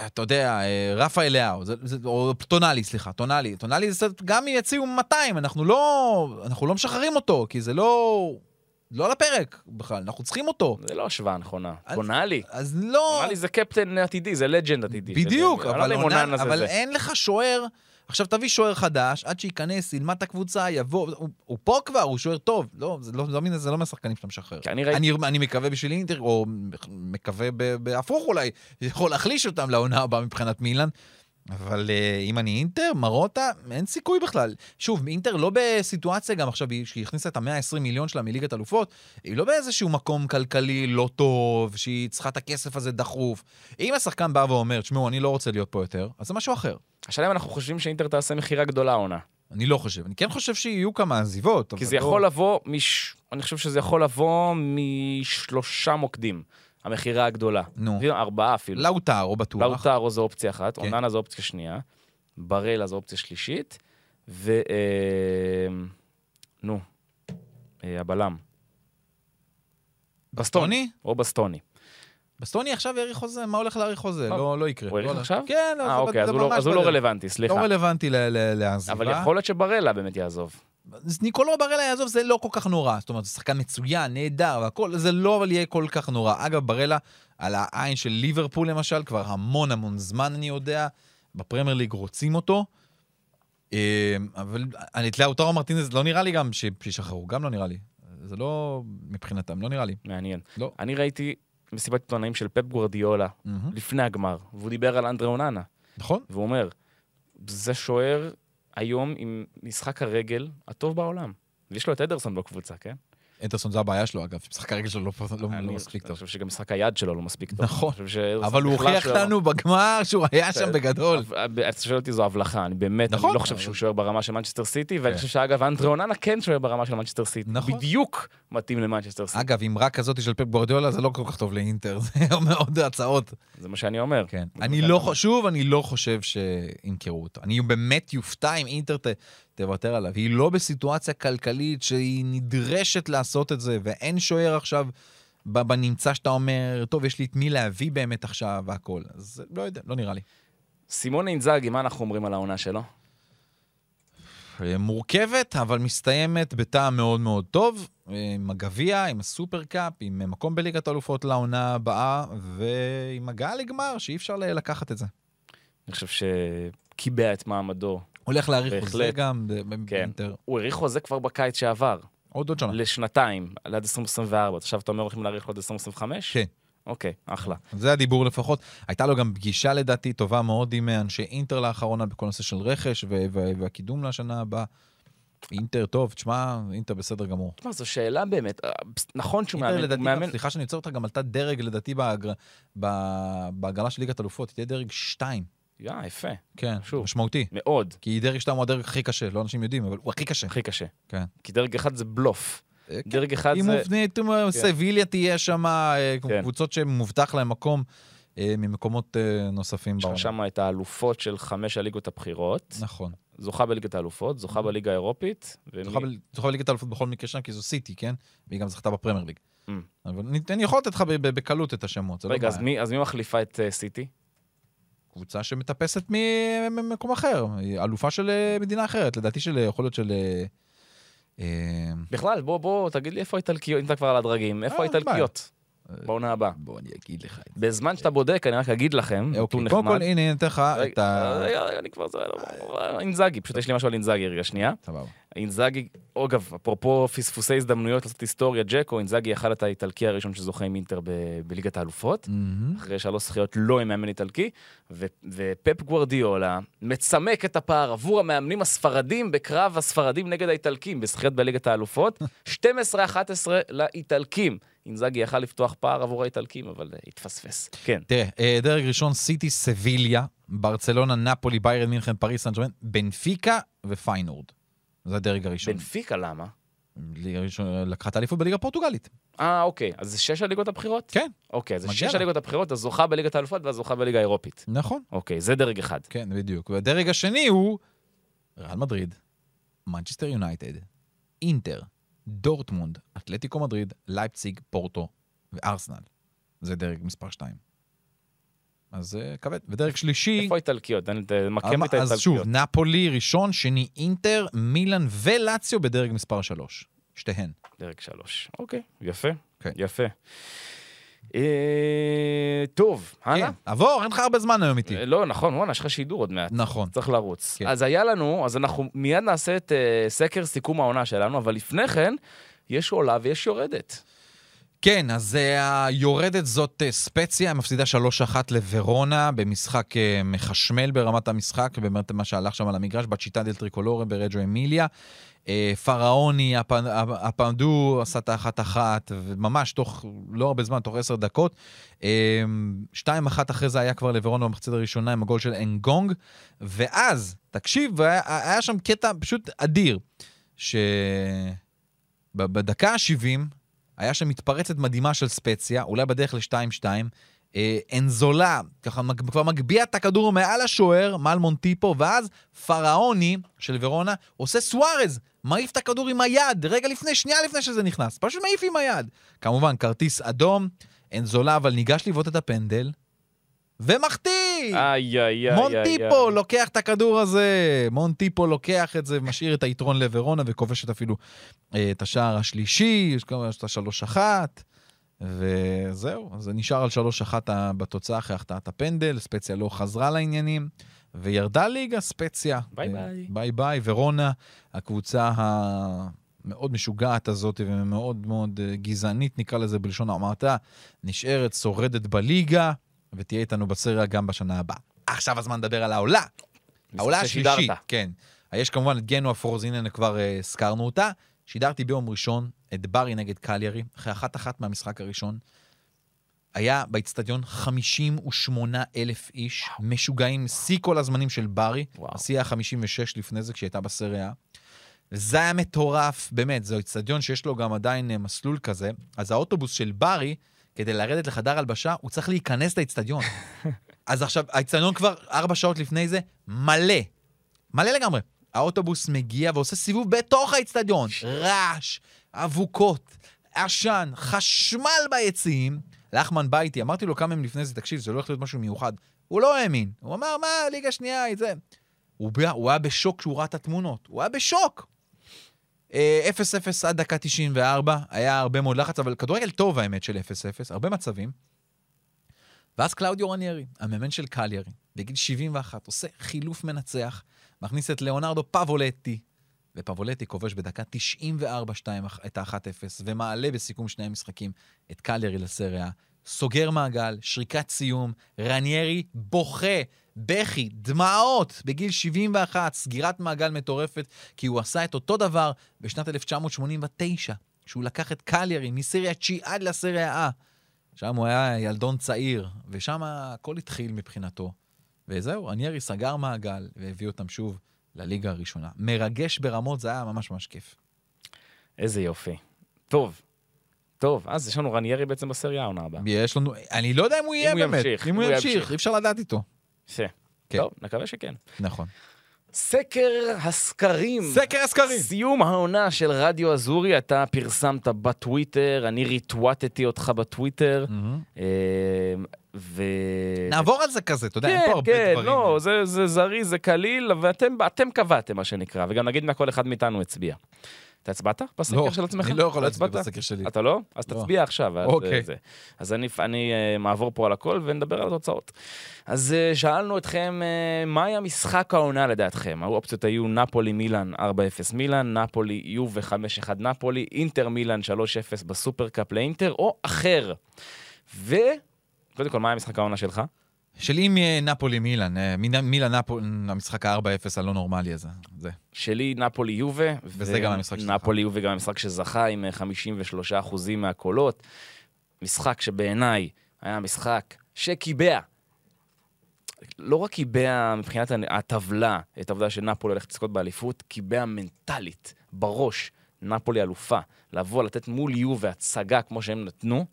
אתה יודע, אה, רפה אליהו, או טונאלי, סליחה, טונאלי. טונאלי זה גם אם יציעו 200, אנחנו לא, אנחנו לא משחררים אותו, כי זה לא, לא על הפרק בכלל, אנחנו צריכים אותו. זה לא השוואה נכונה. טונאלי. אז לא... טונאלי זה קפטן עתידי, זה לג'נד עתידי. בדיוק, אבל, זה אבל. אין לך שוער. עכשיו תביא שוער חדש, עד שייכנס, ילמד את הקבוצה, יבוא, הוא, הוא פה כבר, הוא שוער טוב. לא, זה לא, לא, זה לא מהשחקנים שאתה משחרר. אני ראיתי- אני, אני מקווה בשביל אינטר, או מקווה בהפוך אולי, יכול להחליש אותם לעונה הבאה מבחינת מילאן. אבל uh, אם אני אינטר, מרוטה, אין סיכוי בכלל. שוב, אינטר לא בסיטואציה גם עכשיו, היא- שהיא הכניסה את ה-120 מיליון שלה מליגת אלופות, היא לא באיזשהו מקום כלכלי לא טוב, שהיא צריכה את הכסף הזה דחוף. אם השחקן בא ואומר, תשמעו, אני לא רוצה להיות פה יותר, אז זה משהו אחר. השאלה אם אנחנו חושבים שאינטר תעשה מכירה גדולה העונה. אני לא חושב. אני כן חושב שיהיו כמה עזיבות. כי זה לא- יכול לבוא, מש... אני חושב שזה יכול לבוא משלושה מוקדים, המכירה הגדולה. נו. ארבעה אפילו. לאוטרו בטוח. לאוטרו זו אופציה אחת, כן. אוננה זו אופציה שנייה, ברלה זו אופציה שלישית, ו... אה, נו, אה, הבלם. בסטוני? או בסטוני. בסטוני עכשיו האריך חוזה, מה הולך להאריך חוזה? טוב. לא, לא יקרה. הוא האריך לא- עכשיו? כן, לא, אה, אוקיי, אז זה הוא לא- אז הוא לא. רלוונטי, סליחה. לא רלוונטי לעזיבה. אבל יכול להיות שברלה באמת יעזוב. אז ניקולו ברלה יעזוב, זה לא כל כך נורא. זאת אומרת, זה שחקן מצוין, נהדר, והכל, זה לא אבל יהיה כל כך נורא. אגב, ברלה, על העין של ליברפול למשל, כבר המון המון זמן, אני יודע, בפרמייר ליג רוצים אותו. אה, אבל אני- את לאוטרו מרטינז לא נראה לי גם שישחררו, גם לא נראה לי. זה לא מבחינתם, לא נראה לי. מעניין. לא. אני ראיתי מסיבת עיתונאים של פפ גוורדיולה מהמם. לפני הגמר, והוא דיבר על אנדרה אוננה, נכון? והוא אומר, זה שוער היום עם משחק הרגל הטוב בעולם. ויש לו את אדרסון בקבוצה, כן? אדרסון זה הבעיה שלו, אגב. משחק הרגל שלו לא- לא אני לא מספיק אני טוב. חושב שגם משחק היד שלו לא מספיק טוב. נכון. אני אבל הוא הוכיח לנו בגמר שהוא היה שם. בגדול. אבל- אתה שואל אותי, זו הבלחה. אני באמת, נכון. אני לא חושב שהוא שוער ברמה של מנצ'סטר סיטי, ואני כן. חושב שאגב, אנדרה אוננה כן שוער ברמה של מנצ'סטר סיטי. נכון. בדיוק מתאים למנצ'סטר סיטי. אגב, אמרה כזאת של פפ גוורדיולה זה לא כל כך טוב לאינטר, זה מאוד הצעות. זה מה שאני אומר. כן. אני לא שוב, אני לא חושב שימכרו אותו. אני באמת אופתע אם אינטר תוותר עליו. היא לא בסיטואציה כלכלית שהיא נדרשת לעשות את זה, ואין שוער עכשיו בנמצא שאתה אומר, טוב, יש לי את מי להביא באמת עכשיו והכל. אז לא יודע, לא נראה לי. סימון אינזאגי, מה אנחנו אומרים על העונה שלו? אה, מורכבת, אבל מסתיימת בטעם מאוד מאוד טוב, אה, עם הגביע, עם הסופר קאפ, עם מקום בליגת האלופות לעונה הבאה, ועם הגעה לגמר, שאי אפשר לקחת את זה. אני חושב שקיבע את מעמדו. הולך להאריך. חוזה גם כן. הוא האריך חוזה כבר בקיץ שעבר, עוד עוד שנה. לשנתיים, עד 2024. עכשיו אתה אומר הולכים להאריך לו עד 2025? כן. אוקיי, אחלה. זה הדיבור לפחות. הייתה לו גם פגישה לדעתי טובה מאוד עם אה, אנשי אינטר לאחרונה בכל נושא של רכש והקידום לשנה הבאה. אינטר טוב, תשמע, אינטר בסדר גמור. תשמע, זו שאלה באמת. אה, נכון שהוא אינטר מאמן, לדעתי, הוא מאמן... סליחה שאני עוצר אותך, גם עלתה דרג לדעתי בהגרלה של ליגת אלופות, היא תהיה דרג 2. יא, יפה. כן, שוב. משמעותי. מאוד. כי דרג 2 הוא הדרג הכי קשה, לא אנשים יודעים, אבל הוא הכי קשה. הכי קשה. כן. כי דרג אחד זה בלוף. אה, כן. דרג אחד היא זה... מובנית, סביליה תהיה שם, אה, כן. קבוצות שמובטח להם מקום אה, ממקומות אה, נוספים יש בעולם. לך שם את האלופות של חמש הליגות הבכירות, נכון. זוכה בליגת האלופות, זוכה בליגה האירופית. ומי- זוכה ב- זוכה בליגת האלופות בכל מקרה שם, כי זו סיטי, כן? והיא גם זכתה בפרמייר ליג. Mm. אבל אני- יכול לתת לך בקלות את השמות, לא רגע, אז בעיה. מי- אז מי מחליפה את אה, סיטי? קבוצה שמטפסת ממקום אחר, היא אלופה של אה, מדינה אחרת, לדעתי של, יכול להיות של... אה, אה, בכלל, בוא, בוא, תגיד לי איפה האיטלקיות, אם אתה כבר על הדרגים, איפה אה, האיטלקיות? בעונה הבאה. בוא אני אגיד לך. בזמן שאתה בודק, אני רק אגיד לכם, אוקיי, נתון קודם נחמד. כל, הנה, אני אתן לך את ה... רגע, אני כבר... זה- אינזאגי, פשוט יש לי משהו על אינזאגי רגע, שנייה. סבבה. אינזאגי, אגב, אפרופו פספוסי הזדמנויות לעשות היסטוריה, ג'קו, אינזאגי יכל את האיטלקי הראשון שזוכה עם אינטר ב- בליגת האלופות. מהמם. אחרי שלוש זכיות לא עם מאמן איטלקי, ו- ופפ גוורדיולה מצמק את הפער עבור המאמנים הספרדים בקרב הספרדים נגד האיטלקים בזכיות בליגת האלופות, 12-11 לאיטלקים. אינזאגי יכל לפתוח פער עבור האיטלקים, אבל uh, התפספס. כן. תראה, אה, דרג ראשון, סיטי, סביליה, ברצלונה, נפולי, ביירן מינכן, פריס סן ג'רמן, בנפיקה ופיינורד. זה הדרג הראשון. בנפיקה למה? לקחה את האליפות בליגה הפורטוגלית. אה, אוקיי. אז זה שש הליגות הבכירות? כן. אוקיי, אז זה שש. הליגות הבכירות, הזוכה בליגת האלופות והזוכה בליגה האירופית. נכון. אוקיי, זה דרג אחד. כן, בדיוק. והדרג השני הוא ריאל מדריד, מנצ'סטר יונייטד, אינטר, דורטמונד, אתלטיקו מדריד, לייפציג, פורטו וארסנל. זה דרג מספר 2. אז זה כבד. ודרג שלישי... איפה האיטלקיות? תן- תמקם את אז שוב, האיטלקיות. נפולי ראשון, שני אינטר, מילאן ולציו בדרג מספר 3. שתיהן. דרג שלוש. אוקיי, יפה. כן. יפה. אה, טוב, הלאה. כן, עבור, אין לך הרבה זמן היום איתי. אה, לא, נכון, וואנה, יש לך שידור עוד מעט. נכון. צריך לרוץ. כן. אז היה לנו, אז אנחנו מיד נעשה את אה, סקר סיכום העונה שלנו, אבל לפני כן, יש עולה ויש יורדת. כן, אז אה, היורדת זאת אה, ספציה, מפסידה 3-1 לוורונה במשחק אה, מחשמל ברמת המשחק, באמת מה שהלך שם על המגרש, בצ'יטה דל טריקולורה ברג'ו אמיליה. פראוני, הפ- הפנדו עשה את האחת-אחת, וממש תוך לא הרבה זמן, תוך עשר דקות. שתיים אחת אחרי זה היה כבר לוורונה במחצית הראשונה עם הגול של אנגונג, ואז, תקשיב, היה, היה שם קטע פשוט אדיר, שבדקה ה-70, היה שם מתפרצת מדהימה של ספציה, אולי בדרך ל-2-2. אה, אנזולה, ככה כבר מגביה את הכדור מעל השוער, מעל מונטיפו, ואז פראוני של ורונה עושה סוארז, מעיף את הכדור עם היד, רגע לפני, שנייה לפני שזה נכנס, פשוט מעיף עם היד. כמובן, כרטיס אדום, אנזולה אבל ניגש לבעוט את הפנדל, ומחטיא! איי, איי, איי. מונטיפו איי. לוקח את הכדור הזה, מונטיפו לוקח את זה, משאיר את היתרון לוורונה וכובשת אפילו אה, את השער השלישי, יש כמובן את השלוש אחת, וזהו, זה נשאר על שלוש אחת ה- בתוצאה אחרי החטאת הפנדל, ספציה לא חזרה לעניינים, וירדה ליגה ספציה. ביי אה, ביי. ביי ביי, ורונה, הקבוצה המאוד משוגעת הזאת ומאוד מאוד אה, גזענית, נקרא לזה בלשון המעטה, נשארת, שורדת בליגה, ותהיה איתנו בסריה גם בשנה הבאה. עכשיו הזמן לדבר על העולה. העולה. השלישית, כן. יש כמובן את גנוע פרוזינן, כבר אה, הזכרנו אותה. שידרתי ביום ראשון את ברי נגד קליירי, אחרי אחת-אחת מהמשחק הראשון. היה באיצטדיון 58 אלף איש, משוגעים, שיא כל הזמנים של ברי. וואו. השיא היה 56 לפני זה, כשהיא הייתה בסריה. וזה היה מטורף, באמת, זה איצטדיון שיש לו גם עדיין אה, מסלול כזה. אז האוטובוס של ברי, כדי לרדת לחדר הלבשה, הוא צריך להיכנס לאיצטדיון. אז עכשיו, האיצטדיון כבר ארבע שעות לפני זה, מלא. מלא לגמרי. האוטובוס מגיע ועושה סיבוב בתוך האיצטדיון. רעש, אבוקות, עשן, חשמל ביציעים. לחמן בא איתי, אמרתי לו כמה ימים לפני זה, תקשיב, זה לא הולך להיות משהו מיוחד. הוא לא האמין. הוא אמר, מה, ליגה שנייה, זה. הוא, הוא היה בשוק כשהוא ראה את התמונות. הוא היה בשוק. אה, 0-0 עד דקה 94, היה הרבה מאוד לחץ, אבל כדורגל טוב האמת של 0-0, הרבה מצבים. ואז קלאודיו רניירי, המאמן של קליירי, בגיל 71, עושה חילוף מנצח, מכניס את ליאונרדו פבולטי, ופבולטי כובש בדקה 94 2 את ה-1-0, ומעלה בסיכום שני המשחקים את קליירי לסריה. סוגר מעגל, שריקת סיום, רניירי בוכה, בכי, דמעות, בגיל 71, סגירת מעגל מטורפת, כי הוא עשה את אותו דבר בשנת 1989, כשהוא לקח את קליירי מסריה 9 עד לסריה A. שם הוא היה ילדון צעיר, ושם הכל התחיל מבחינתו. וזהו, רניירי סגר מעגל והביא אותם שוב לליגה הראשונה. מרגש ברמות, זה היה ממש ממש כיף. איזה יופי. טוב. טוב, אז יש לנו רניירי בעצם בסריה העונה הבאה. יש לנו, אני לא יודע אם הוא יהיה באמת. ימשיך, אם הוא ימשיך. אי אפשר לדעת איתו. יפה. כן. טוב, נקווה שכן. נכון. סקר הסקרים. סקר הסקרים. סיום העונה של רדיו אזורי, אתה פרסמת בטוויטר, אני ריטווטתי אותך בטוויטר, אה, ו... נעבור על זה כזה, אתה יודע, אין כן, פה הרבה כן, דברים. לא, זה, זה זריז, זה קליל, ואתם אתם קבעתם, מה שנקרא, וגם נגיד מה כל אחד מאיתנו הצביע. אתה הצבעת בסקר לא, של עצמך? אני לא יכול להצביע? בסקר שלי. אתה לא? אז לא. תצביע עכשיו. אז, אוקיי. אה, זה. אז אני, אני אה, מעבור פה על הכל ונדבר על התוצאות. אז אה, שאלנו אתכם, אה, מה היה משחק העונה לדעתכם? האופציות היו נפולי מילאן 4-0 מילאן, נפולי יובה 5-1 נפולי, אינטר מילאן 3-0 בסופרקאפ לאינטר, או אחר. וקודם כל, מה היה משחק העונה שלך? שלי מנפולי מילאן, אה, מילאן מילאן נפולי, המשחק ה-4-0 הלא נורמלי הזה. זה. שלי נפולי יובה. וזה גם המשחק שזכה. נפולי יובה גם המשחק שזכה עם אה, 53 אחוזים מהקולות. משחק שבעיניי היה משחק שקיבע. לא רק קיבע מבחינת הטבלה את העובדה שנפולי הולכת לזכות באליפות, קיבע מנטלית, בראש, נפולי אלופה. לבוא, לתת מול יובה הצגה כמו שהם נתנו,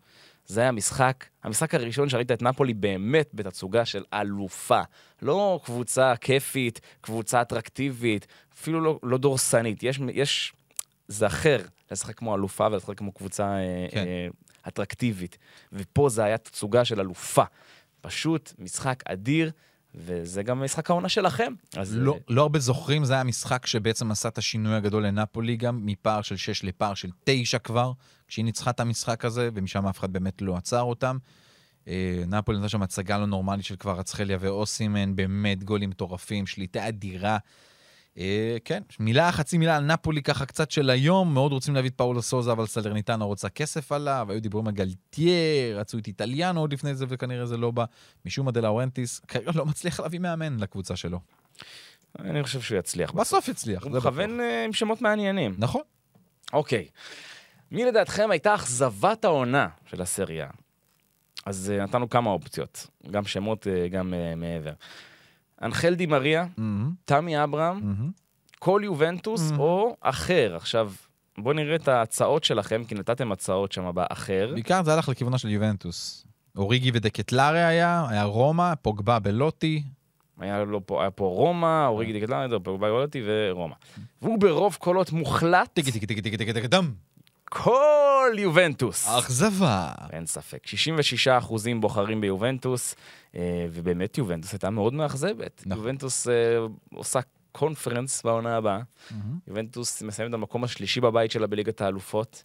זה היה משחק, המשחק הראשון שראית את נפולי באמת בתצוגה של אלופה. לא קבוצה כיפית, קבוצה אטרקטיבית, אפילו לא, לא דורסנית. יש, יש, זה אחר לשחק כמו אלופה ולשחק כמו קבוצה אה, כן. אה, אטרקטיבית. ופה זה היה תצוגה של אלופה. פשוט משחק אדיר, וזה גם משחק העונה שלכם. אז לא, אה, לא הרבה זוכרים, זה היה משחק שבעצם עשה את השינוי הגדול לנפולי גם, מפער של 6 לפער של 9 כבר, כשהיא ניצחה את המשחק הזה, ומשם אף אחד באמת לא עצר אותם. אה, נפולי נתנה שם הצגה לא נורמלית של כבר רצחליה ואוסימן, באמת גולים מטורפים, שליטה אדירה. אה, כן, מילה, חצי מילה על נפולי ככה קצת של היום, מאוד רוצים להביא את פאולו סוזה, אבל סלרניטנה רוצה כסף עליו, היו דיבורים על גלטייר, רצו את איטליאנו עוד לפני זה, וכנראה זה לא בא. משום מה דלאורנטיס, כרגע לא מצליח להביא מאמן לקבוצה שלו. אני חושב שהוא יצליח. בסוף יצליח. הוא מכוון. אה, עם שמות מעניינים. נכון. אוקיי. מי לדעתכם הייתה אכזבת העונה של הסריה? אז uh, נתנו כמה אופציות, גם שמות, גם מעבר. אנחל די מריה, תמי אברהם. כל יובנטוס Mhm. או אחר. עכשיו, בואו נראה את ההצעות שלכם, כי נתתם הצעות שם באחר. בעיקר זה הלך לכיוונה של יובנטוס. אוריגי ודקטלרי היה, היה רומא, פוגבה בלוטי. היה, לו פה, היה פה רומא, אוריגי דקטלרה, פוגבה, בלוטי ורומא. והוא ברוב קולות מוחלט, טיקי טיקי טיקי טיקי טיקי טיקי דם. כל יובנטוס. אכזבה. אין ספק. 66 אחוזים בוחרים ביובנטוס, אה, ובאמת יובנטוס הייתה מאוד מאכזבת. נכון. יובנטוס אה, עושה קונפרנס בעונה הבאה. יובנטוס מסיימת במקום השלישי בבית שלה בליגת האלופות.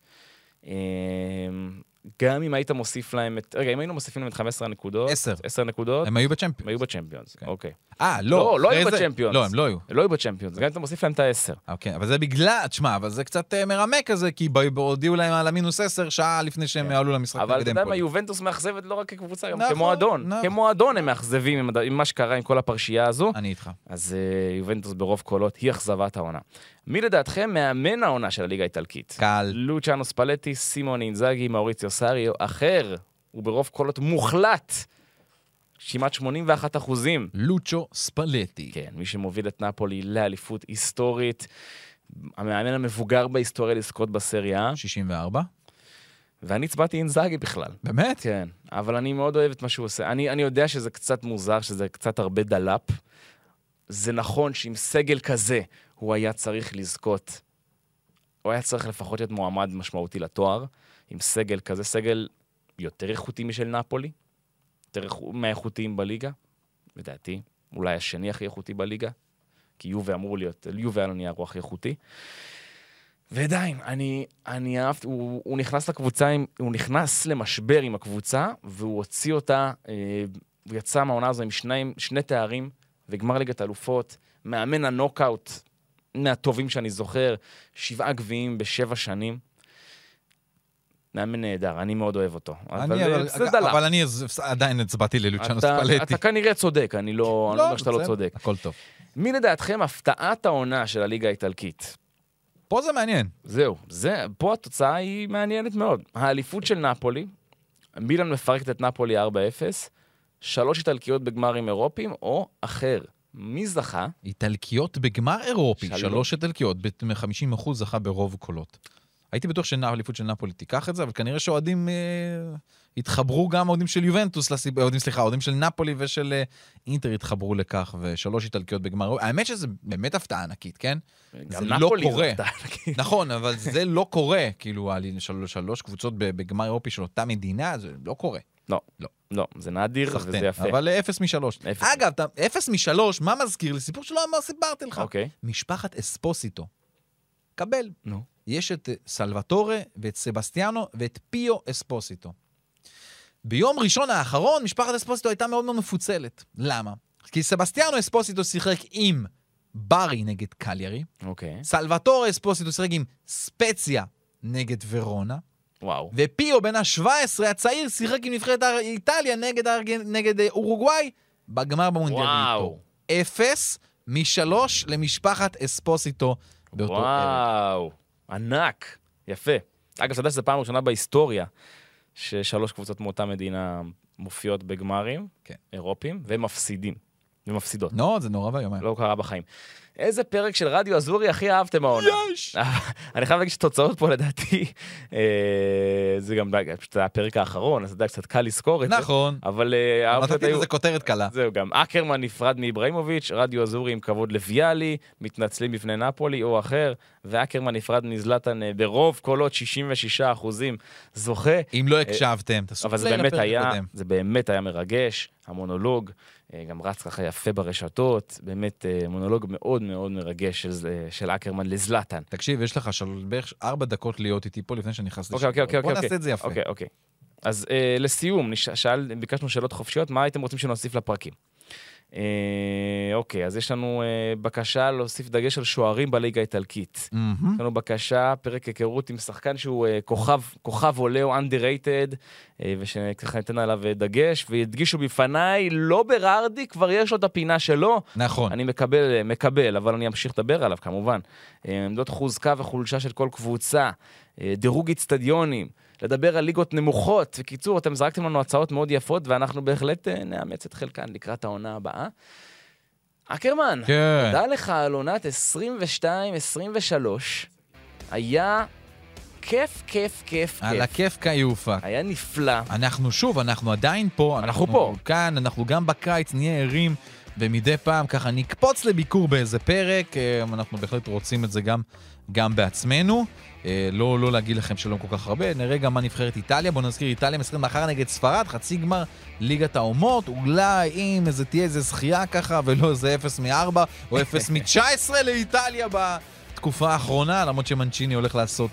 גם אם היית מוסיף להם את... רגע, אם היינו מוסיפים להם את 15 הנקודות... עשר. 10 נקודות, הם היו הם בצ'מפיונס. היו בצ'מפיונס, כן. אוקיי. אה, לא, לא. לא היו בצ'מפיונס. לא, הם לא היו. הם לא היו בצ'מפיונס, גם אם אתה מוסיף להם את ה-10. אוקיי, אבל זה בגלל, תשמע, אבל זה קצת אה, מרמה כזה, כי הודיעו להם על המינוס 10 שעה לפני שהם כן. עלו למשחק אבל אתה יודע מה. יובנטוס מאכזבת לא רק כקבוצה, גם נכון, כמועדון. נכון. כמועדון הם מאכזבים עם מה שקרה עם כל הפרשייה הזו. אני איתך. אז אה, יובנטוס ברוב קולות היא אכזבת העונה. מי לדעתכם מאמן העונה של הליגה האיטלקית? קל. לוצ'אנו ספלטי, סימון אינזאגי, מאוריציו סאריו, אחר, וברוב קולות מוחלט, כמעט 81 אחוזים. לוצ'ו ספלטי. כן, מי שמוביל את נפולי לאליפות היסטורית, המאמן המבוגר בהיסטוריה לזכות בסריה, 64. ואני הצבעתי אינזאגי בכלל. באמת? כן, אבל אני מאוד אוהב את מה שהוא עושה. אני, אני יודע שזה קצת מוזר, שזה קצת הרבה דלאפ. זה נכון שעם סגל כזה הוא היה צריך לזכות. הוא היה צריך לפחות להיות מועמד משמעותי לתואר. עם סגל כזה, סגל יותר איכותי משל נפולי, יותר איכו- מהאיכותיים בליגה, לדעתי. אולי השני הכי איכותי בליגה, כי יובה אמור להיות, יובה על הנייר הוא הכי איכותי. ועדיין, אני, אני אהבתי, הוא, הוא נכנס לקבוצה, עם, הוא נכנס למשבר עם הקבוצה, והוא הוציא אותה, אה, הוא יצא מהעונה הזו עם שניים, שני תארים, וגמר ליגת אלופות, מאמן הנוקאוט, מהטובים שאני זוכר, שבעה גביעים בשבע שנים. מאמן נהדר, אני מאוד אוהב אותו. אני, אבל, זה דלאפ. אבל אני עדיין הצבעתי ללוצ'אנו ספלטי. אתה כנראה צודק, אני לא, אני לא אומר שאתה לא צודק. הכל טוב. מי לדעתכם הפתעת העונה של הליגה האיטלקית? פה זה מעניין. זהו, זה, פה התוצאה היא מעניינת מאוד. האליפות של נפולי, מילאן מפרקת את נפולי 4-0, שלוש איטלקיות בגמרים אירופיים, או אחר. מי זכה? איטלקיות בגמר אירופי, שלוש. איטלקיות, מ-50% זכה ברוב קולות. הייתי בטוח שהאליפות של נפולי תיקח את זה, אבל כנראה שאוהדים אה, התחברו גם אוהדים של יובנטוס, לסיב... אוהדים, סליחה, אוהדים של נפולי ושל אה, אינטר התחברו לכך, ושלוש איטלקיות בגמר. האמת שזה באמת הפתעה ענקית, כן? גם זה לא נפולי קורה. זכתה, נגיד. נכון, אבל זה לא קורה, כאילו, על של... שלוש קבוצות בגמר אירופי של אותה מדינה, זה לא קורה. לא, לא. לא, זה נדיר וזה סחטיין. יפה. אבל אה, אפס משלוש. אפס. אגב, אתה- אפס משלוש, מה מזכיר לי? סיפור שלא סיפרתי לך. אוקיי, משפחת אספוסיטו. קבל. נו. יש את אה, סלווטורה ואת סבסטיאנו ואת פיו אספוסיטו. ביום ראשון האחרון, משפחת אספוסיטו הייתה מאוד מאוד מפוצלת. למה? כי סבסטיאנו אספוסיטו שיחק עם ברי נגד קליירי, אוקיי, סלווטורה אספוסיטו שיחק עם ספציה נגד ורונה, וואו. ופיו בן ה-17 הצעיר שיחק עם נבחרת איטליה נגד, הארגנ... נגד אה, אורוגוואי בגמר במונדיאליטו. וואו. אפס משלוש למשפחת אספוסיטו באותו ערב. וואו, ענק, יפה. אגב, אתה יודע שזו פעם ראשונה בהיסטוריה ששלוש קבוצות מאותה מדינה מופיעות בגמרים, כן. אירופיים, והם מפסידים, ומפסידות. נו, זה נורא ואיום. לא קרה בחיים. איזה פרק של רדיו אזורי הכי אהבתם העונה? יש! אני חייב להגיד שתוצאות פה לדעתי, אה, זה גם, פשוט זה הפרק האחרון, אז אתה יודע, קצת קל לזכור את זה. נכון. אבל אה, נתתי. לזה כותרת קלה. זהו, גם אקרמן נפרד מאיבראימוביץ', רדיו אזורי עם כבוד לביאלי, מתנצלים בפני נפולי או אחר, ואקרמן נפרד מזלטן אה, ברוב קולות, 66 אחוזים, זוכה. אם לא הקשבתם, תעשו אבל זה פליי לפרק היה, הקודם. זה באמת היה מרגש, המונולוג, גם רץ ככה יפה ברשתות, באמת אה, מונולוג מאוד מאוד מרגש של, של אקרמן לזלטן. תקשיב, יש לך של בערך ארבע דקות להיות איתי פה לפני שאני נכנס אוקיי, אוקיי, אוקיי. בוא אוקיי. נעשה את זה יפה. אוקיי, אוקיי. אז אה, לסיום, נש... שאל, ביקשנו שאלות חופשיות, מה הייתם רוצים שנוסיף לפרקים? אה, אוקיי, אז יש לנו אה, בקשה להוסיף דגש על שוערים בליגה האיטלקית. מהמם. יש לנו בקשה, פרק היכרות עם שחקן שהוא אה, כוכב, כוכב עולה או underrated, אה, ושככה ניתן עליו אה, דגש, והדגישו בפניי, לא ברארדי, כבר יש לו את הפינה שלו. נכון. אני מקבל, מקבל, אבל אני אמשיך לדבר עליו כמובן. אה, עמדות חוזקה וחולשה של כל קבוצה, אה, דירוג איצטדיונים, לדבר על ליגות נמוכות. בקיצור, אתם זרקתם לנו הצעות מאוד יפות, ואנחנו בהחלט אה, נאמץ את חלקן לקראת העונה הבאה. אקרמן, כן. תודה לך על עונת 22-23. היה כיף, כיף, כיף, על כיף. הכיף כיופק. היה נפלא. אנחנו שוב, אנחנו עדיין פה. אנחנו פה. כאן, אנחנו גם בקיץ נהיה ערים, ומדי פעם ככה נקפוץ לביקור באיזה פרק. אה, אנחנו בהחלט רוצים את זה גם, גם בעצמנו. אה, לא, לא להגיד לכם שלום כל כך הרבה. נראה גם מה נבחרת איטליה. בואו נזכיר, איטליה משחקת מחר נגד ספרד, חצי גמר ליגת האומות. אולי אם איזה תהיה איזה זכייה ככה, ולא איזה 0 מ-4 או 0 מ-19 לאיטליה בתקופה האחרונה, למרות שמנצ'יני הולך לעשות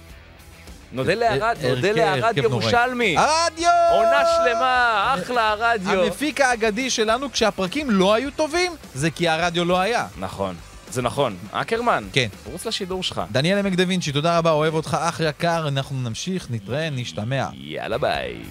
נודה לערד, הרכב- נודה לערד. ירושלמי. הרדיו! עונה שלמה, אחלה הרדיו. המפיק האגדי שלנו כשהפרקים לא היו טובים, זה כי הרדיו לא היה. נכון, זה נכון. אקרמן, כן. רוץ לשידור שלך. דניאל עמק דה וינצ'י, תודה רבה, אוהב אותך, אח יקר, אנחנו נמשיך, נתראה, נשתמע. יאללה ביי.